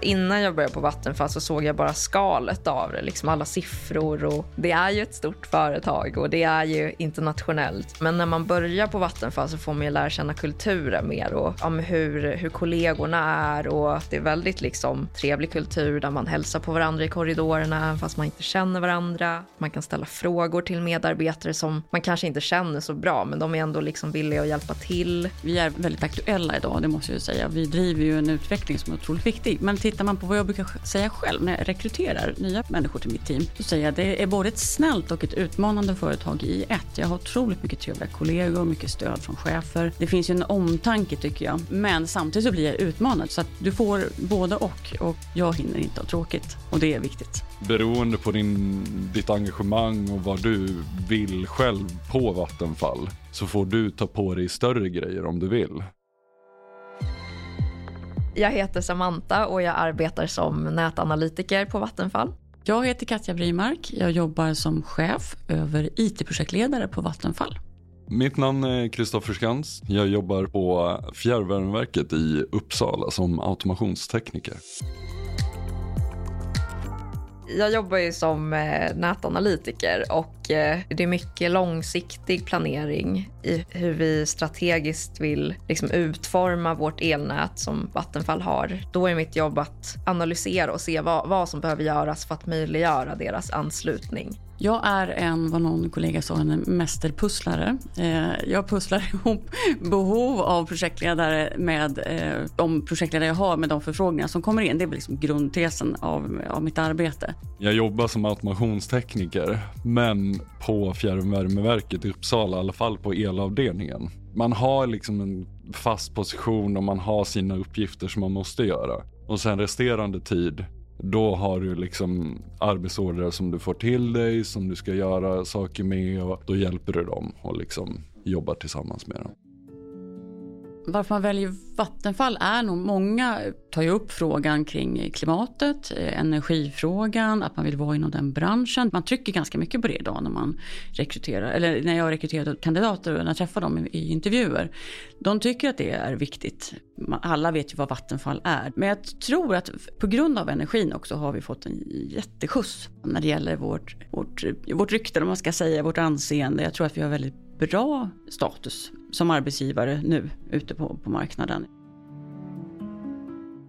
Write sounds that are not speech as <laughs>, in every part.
Innan jag började på Vattenfall så såg jag bara skalet av det, liksom alla siffror. Och det är ju ett stort företag och det är ju internationellt. Men när man börjar på Vattenfall så får man ju lära känna kulturen mer och om hur, hur kollegorna är. Och det är väldigt liksom, trevlig kultur där man hälsar på varandra i korridorerna fast man inte känner varandra. Man kan ställa frågor till medarbetare som man kanske inte känner så bra men de är ändå liksom villiga att hjälpa till. Vi är väldigt aktuella idag, det måste jag säga. Vi driver ju en utveckling som är otroligt viktig. Men tittar man på vad jag brukar säga själv när jag rekryterar nya människor till mitt team, så säger jag att det är både ett snällt och ett utmanande företag i ett. Jag har otroligt mycket trevliga kollegor, mycket stöd från chefer. Det finns ju en omtanke tycker jag. Men samtidigt så blir jag utmanad så att du får både och och jag hinner inte ha tråkigt och det är viktigt. Beroende på din, ditt engagemang och vad du vill själv på Vattenfall så får du ta på dig större grejer om du vill. Jag heter Samantha och jag arbetar som nätanalytiker på Vattenfall. Jag heter Katja Brimark. Jag jobbar som chef över IT-projektledare på Vattenfall. Mitt namn är Kristoffer Skans. Jag jobbar på Fjärrvärmeverket i Uppsala som automationstekniker. Jag jobbar ju som eh, nätanalytiker och eh, det är mycket långsiktig planering i hur vi strategiskt vill liksom, utforma vårt elnät som Vattenfall har. Då är mitt jobb att analysera och se vad, vad som behöver göras för att möjliggöra deras anslutning. Jag är en, vad någon kollega sa, en mästerpusslare. Eh, jag pusslar <laughs> ihop behov av projektledare med eh, de projektledare jag har med de förfrågningar som kommer in. Det är liksom grundtesen av, av mitt arbete. Jag jobbar som automationstekniker, men på fjärrvärmeverket i Uppsala, i alla fall på elavdelningen. Man har liksom en fast position och man har sina uppgifter som man måste göra. Och sen resterande tid då har du liksom arbetsorder som du får till dig, som du ska göra saker med och då hjälper du dem och liksom jobbar tillsammans med dem. Varför man väljer Vattenfall är nog, många tar ju upp frågan kring klimatet, eh, energifrågan, att man vill vara inom den branschen. Man trycker ganska mycket på det idag när man rekryterar, eller när jag rekryterar kandidater och när jag träffar dem i, i intervjuer. De tycker att det är viktigt. Alla vet ju vad Vattenfall är. Men jag tror att på grund av energin också har vi fått en jätteskjuts när det gäller vårt, vårt, vårt rykte, om man ska säga, vårt anseende. Jag tror att vi har väldigt bra status som arbetsgivare nu ute på, på marknaden.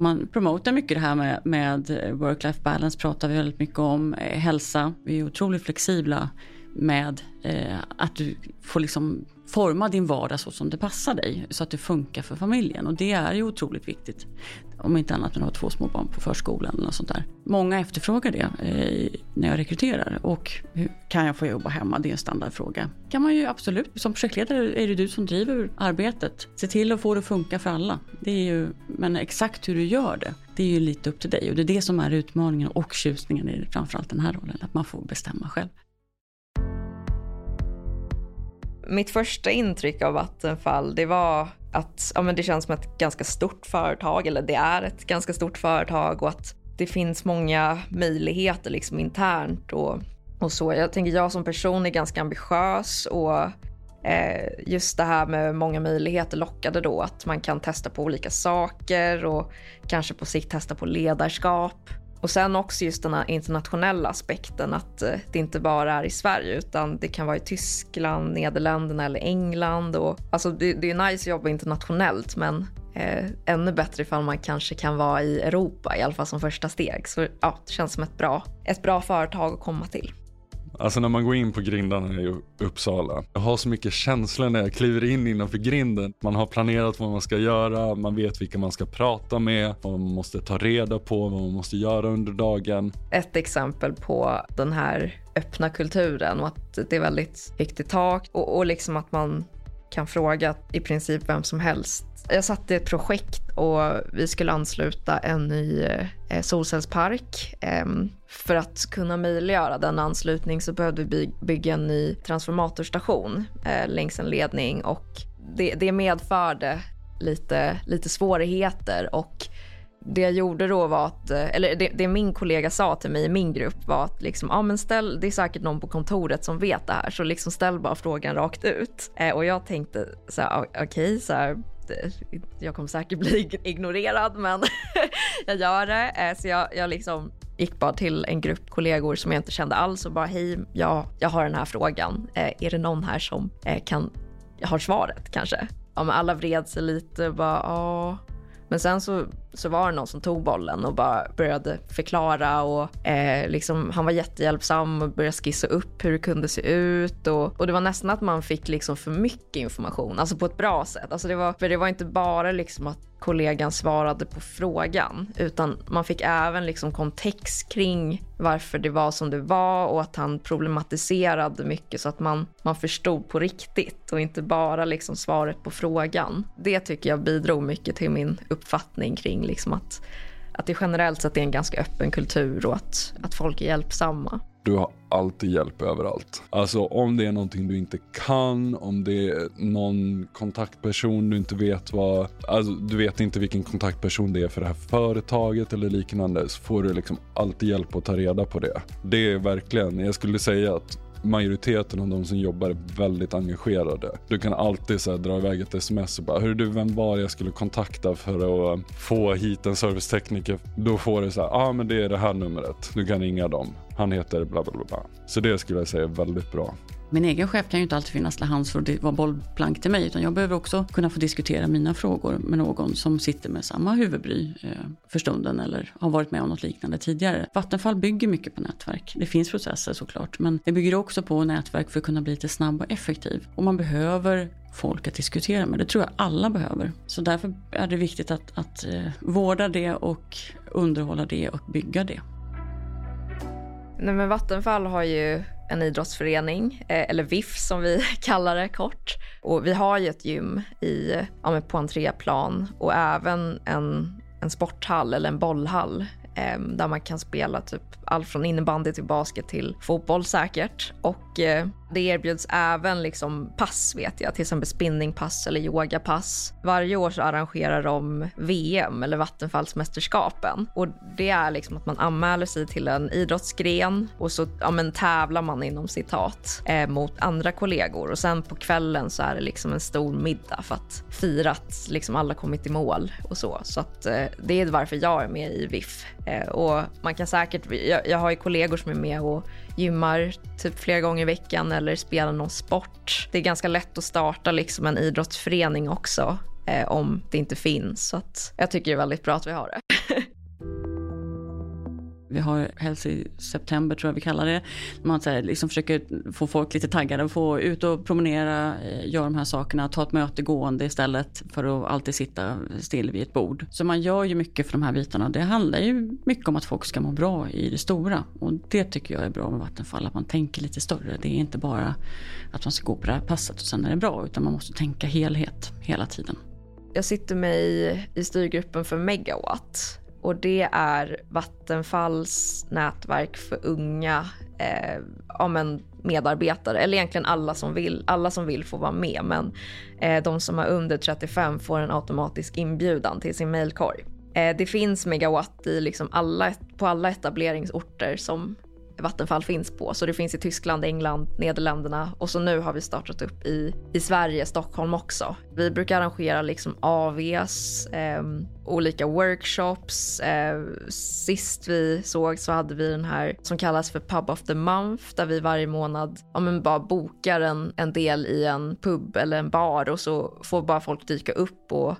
Man promotar mycket det här med, med work-life balance, pratar vi väldigt mycket om. Eh, hälsa, vi är otroligt flexibla med eh, att du får liksom forma din vardag så som det passar dig så att det funkar för familjen och det är ju otroligt viktigt. Om inte annat när du har två små barn på förskolan eller något sånt där. Många efterfrågar det eh, när jag rekryterar och hur kan jag få jobba hemma? Det är en standardfråga. kan man ju absolut. Som projektledare är det du som driver arbetet. Se till att få det att funka för alla. Det är ju, men exakt hur du gör det, det är ju lite upp till dig och det är det som är utmaningen och tjusningen i framförallt den här rollen, att man får bestämma själv. Mitt första intryck av Vattenfall det var att ja, men det känns som ett ganska stort företag, eller det är ett ganska stort företag och att det finns många möjligheter liksom internt och, och så. Jag tänker jag som person är ganska ambitiös och eh, just det här med många möjligheter lockade då att man kan testa på olika saker och kanske på sikt testa på ledarskap. Och sen också just den här internationella aspekten att eh, det inte bara är i Sverige utan det kan vara i Tyskland, Nederländerna eller England. Och, alltså det, det är nice att jobba internationellt men eh, ännu bättre ifall man kanske kan vara i Europa i alla fall som första steg. Så ja, det känns som ett bra, ett bra företag att komma till. Alltså när man går in på grindarna i Uppsala. Jag har så mycket känslor när jag kliver in innanför grinden. Man har planerat vad man ska göra, man vet vilka man ska prata med, vad man måste ta reda på, vad man måste göra under dagen. Ett exempel på den här öppna kulturen och att det är väldigt högt i tak och, och liksom att man kan fråga i princip vem som helst. Jag satt i ett projekt och vi skulle ansluta en ny eh, solcellspark. Eh, för att kunna möjliggöra den anslutning så behövde vi bygga en ny transformatorstation eh, längs en ledning och det, det medförde lite, lite svårigheter och det jag gjorde då var att, eh, eller det, det, min kollega sa till mig i min grupp var att liksom, ja men ställ, det är säkert någon på kontoret som vet det här så liksom ställ bara frågan rakt ut. Eh, och jag tänkte så här, okej okay, så här, jag kommer säkert bli <laughs> ignorerad men <laughs> jag gör det. Eh, så jag, jag liksom gick bara till en grupp kollegor som jag inte kände alls och bara hej, ja, jag har den här frågan. Eh, är det någon här som eh, kan, har svaret kanske? Ja, men alla vred sig lite och bara ja. Men sen så, så var det någon som tog bollen och bara började förklara och eh, liksom, han var jättehjälpsam och började skissa upp hur det kunde se ut och, och det var nästan att man fick liksom för mycket information, alltså på ett bra sätt. Alltså det var, för det var inte bara liksom att kollegan svarade på frågan utan man fick även liksom kontext kring varför det var som det var och att han problematiserade mycket så att man, man förstod på riktigt och inte bara liksom svaret på frågan. Det tycker jag bidrog mycket till min uppfattning kring liksom att, att det generellt sett är en ganska öppen kultur och att, att folk är hjälpsamma. Du har alltid hjälp överallt. Alltså om det är någonting du inte kan, om det är någon kontaktperson du inte vet vad, alltså du vet inte vilken kontaktperson det är för det här företaget eller liknande så får du liksom alltid hjälp att ta reda på det. Det är verkligen, jag skulle säga att majoriteten av de som jobbar är väldigt engagerade. Du kan alltid så här, dra iväg ett sms och bara, “Hur du vem var jag skulle kontakta för att få hit en servicetekniker? Då får du så här, ja ah, men det är det här numret, du kan ringa dem. Han heter bla bla bla. Så det skulle jag säga är väldigt bra. Min egen chef kan ju inte alltid finnas till hands för att vara bollplank till mig utan jag behöver också kunna få diskutera mina frågor med någon som sitter med samma huvudbry eh, för stunden eller har varit med om något liknande tidigare. Vattenfall bygger mycket på nätverk. Det finns processer såklart men det bygger också på nätverk för att kunna bli lite snabb och effektiv. Och man behöver folk att diskutera med. Det tror jag alla behöver. Så därför är det viktigt att, att eh, vårda det och underhålla det och bygga det. Nej, men Vattenfall har ju en idrottsförening, eh, eller VIF som vi <laughs> kallar det kort. Och vi har ju ett gym i, ja, på entréplan och även en, en sporthall eller en bollhall eh, där man kan spela typ allt från innebandy till basket till fotboll säkert. Och eh, det erbjuds även liksom pass vet jag, till exempel spinningpass eller yogapass. Varje år så arrangerar de VM eller Vattenfallsmästerskapen och det är liksom att man anmäler sig till en idrottsgren och så ja, men, tävlar man inom citat eh, mot andra kollegor och sen på kvällen så är det liksom en stor middag för att fira att liksom alla kommit i mål och så. Så att eh, det är varför jag är med i VIF eh, och man kan säkert, jag, jag har ju kollegor som är med och gymmar typ flera gånger i veckan eller spelar någon sport. Det är ganska lätt att starta liksom en idrottsförening också eh, om det inte finns. Så att jag tycker det är väldigt bra att vi har det. <laughs> Vi har Helsi i september tror jag vi kallar det. Man så här, liksom försöker få folk lite taggade, få ut och promenera, eh, göra de här sakerna, ta ett möte gående istället för att alltid sitta still vid ett bord. Så man gör ju mycket för de här bitarna. Det handlar ju mycket om att folk ska må bra i det stora och det tycker jag är bra med Vattenfall, att man tänker lite större. Det är inte bara att man ska gå på det här passet och sen är det bra, utan man måste tänka helhet hela tiden. Jag sitter med i, i styrgruppen för Megawatt och det är Vattenfalls nätverk för unga eh, ja, men medarbetare, eller egentligen alla som vill. Alla som vill får vara med, men eh, de som är under 35 får en automatisk inbjudan till sin mailkorg. Eh, det finns megawatt i liksom alla, på alla etableringsorter som Vattenfall finns på. Så det finns i Tyskland, England, Nederländerna och så nu har vi startat upp i, i Sverige, Stockholm också. Vi brukar arrangera liksom AVs, eh, olika workshops. Eh, sist vi såg så hade vi den här som kallas för Pub of the Month där vi varje månad ja, men bara bokar en, en del i en pub eller en bar och så får bara folk dyka upp och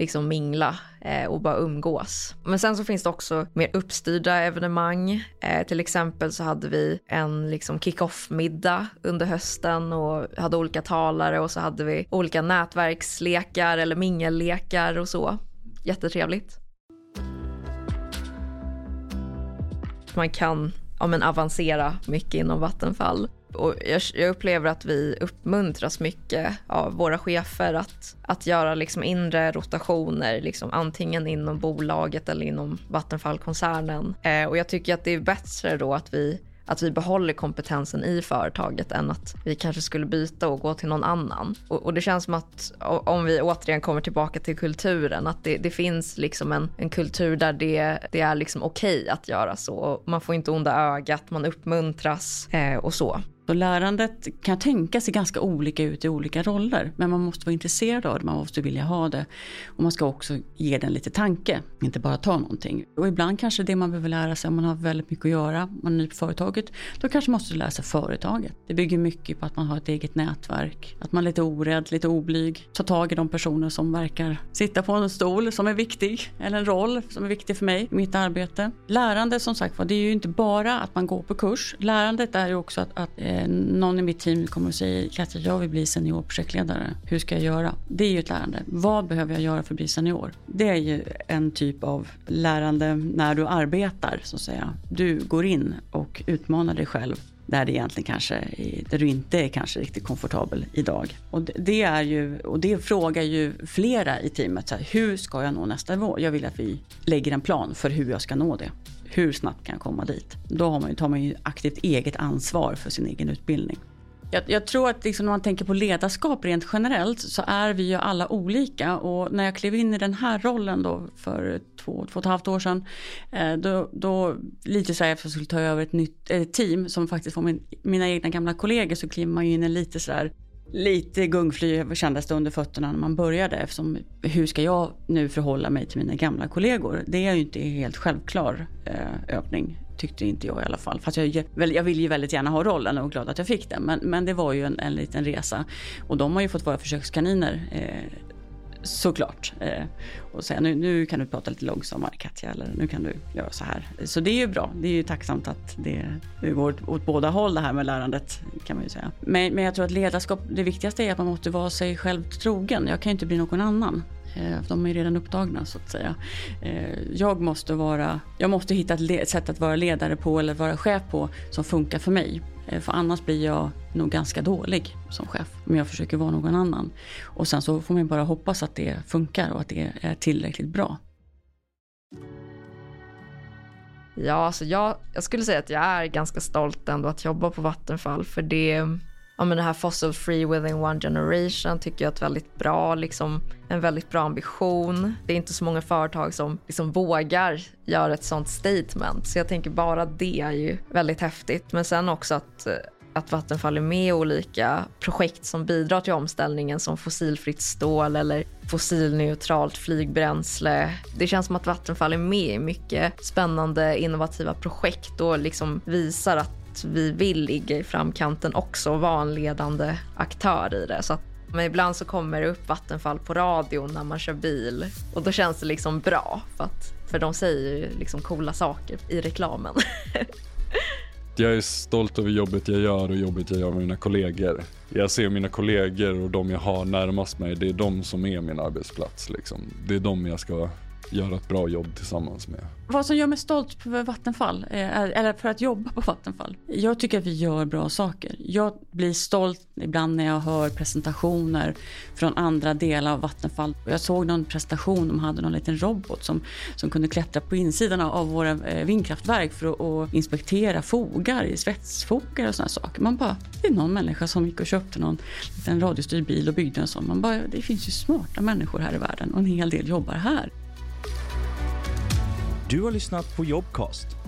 liksom mingla eh, och bara umgås. Men sen så finns det också mer uppstyrda evenemang. Eh, till exempel så hade vi en liksom kick-off-middag under hösten och hade olika talare och så hade vi olika nätverkslekar eller mingellekar och så. Jättetrevligt. Man kan ja, men avancera mycket inom Vattenfall och jag, jag, upplever att vi uppmuntras mycket av våra chefer att, att göra liksom inre rotationer, liksom antingen inom bolaget eller inom Vattenfallkoncernen. Eh, och jag tycker att det är bättre då att vi att vi behåller kompetensen i företaget än att vi kanske skulle byta och gå till någon annan. Och, och det känns som att om vi återigen kommer tillbaka till kulturen, att det, det finns liksom en, en kultur där det, det är liksom okej okay att göra så. Man får inte onda ögat, man uppmuntras eh, och så. Så lärandet kan tänka sig ganska olika ut i olika roller. Men man måste vara intresserad av det, man måste vilja ha det. Och man ska också ge den lite tanke, inte bara ta någonting. Och ibland kanske det man behöver lära sig om man har väldigt mycket att göra, man är ny på företaget, då kanske man måste lära sig företaget. Det bygger mycket på att man har ett eget nätverk, att man är lite orädd, lite oblyg, tar tag i de personer som verkar sitta på en stol som är viktig, eller en roll som är viktig för mig i mitt arbete. Lärande som sagt var, det är ju inte bara att man går på kurs. Lärandet är ju också att, att eh, någon i mitt team kommer och säger Katja, jag vill bli seniorprojektledare. Hur ska jag göra? Det är ju ett lärande. Vad behöver jag göra för att bli senior? Det är ju en typ av lärande när du arbetar, så att säga. Du går in och utmanar dig själv där det egentligen kanske, där du inte är kanske riktigt komfortabel idag. Och det är ju, och det frågar ju flera i teamet, så här, hur ska jag nå nästa nivå? Jag vill att vi lägger en plan för hur jag ska nå det. Hur snabbt kan jag komma dit? Då har man, tar man ju aktivt eget ansvar för sin egen utbildning. Jag, jag, tror att liksom när man tänker på ledarskap rent generellt så är vi ju alla olika och när jag klev in i den här rollen då för två, två och ett halvt år sedan eh, då, då lite så här efter att jag skulle ta över ett nytt ett team som faktiskt var min, mina egna gamla kollegor så kliver man ju in i lite så här lite gungfly kändes det under fötterna när man började eftersom hur ska jag nu förhålla mig till mina gamla kollegor? Det är ju inte helt självklar eh, övning tyckte inte jag i alla fall. Fast jag, jag vill ju väldigt gärna ha rollen och är glad att jag fick den. Men, men det var ju en, en liten resa. Och de har ju fått vara försökskaniner eh, såklart. Eh, och säga nu, nu kan du prata lite långsammare Katja eller nu kan du göra så här. Så det är ju bra. Det är ju tacksamt att det, det går åt, åt båda håll det här med lärandet kan man ju säga. Men, men jag tror att ledarskap, det viktigaste är att man måste vara sig själv trogen. Jag kan ju inte bli någon annan. Eh, de är redan upptagna så att säga. Eh, jag måste, vara, jag måste hitta ett sätt att vara ledare på eller vara chef på som funkar för mig. Eh, för annars blir jag nog ganska dålig som chef om jag försöker vara någon annan. Och sen så får man bara hoppas att det funkar och att det är tillräckligt bra. Ja, alltså jag, jag skulle säga att jag är ganska stolt ändå att jobba på Vattenfall för det ja, men det här fossil free within one generation tycker jag är ett väldigt bra, liksom, en väldigt bra ambition. Det är inte så många företag som liksom vågar göra ett sånt statement. Så jag tänker bara det är ju väldigt häftigt. Men sen också att att Vattenfall är med i olika projekt som bidrar till omställningen som fossilfritt stål eller fossilneutralt flygbränsle. Det känns som att Vattenfall är med i mycket spännande innovativa projekt och liksom visar att vi vill ligga i framkanten också och vara en ledande aktör i det. Så att, men ibland så kommer det upp Vattenfall på radion när man kör bil och då känns det liksom bra för, att, för de säger ju liksom coola saker i reklamen. <laughs> jag är stolt över jobbet jag gör och jobbet jag gör med mina kollegor. Jag ser mina kollegor och de jag har närmast mig, det är de som är min arbetsplats. Liksom. Det är de jag ska göra ett bra jobb tillsammans med. Vad som gör mig stolt för Vattenfall, eh, eller för att jobba på Vattenfall. Jag tycker att vi gör bra saker. Jag blir stolt ibland när jag hör presentationer från andra delar av Vattenfall. Jag såg någon presentation, de hade någon liten robot som, som kunde klättra på insidan av våra eh, vindkraftverk för att, att inspektera fogar, svetsfogar och sådana saker. Man bara, det är någon människa som gick och köpte någon liten radiostyrd bil och byggde en sån. Man bara, det finns ju smarta människor här i världen och en hel del jobbar här. Du har lyssnat på Jobcast.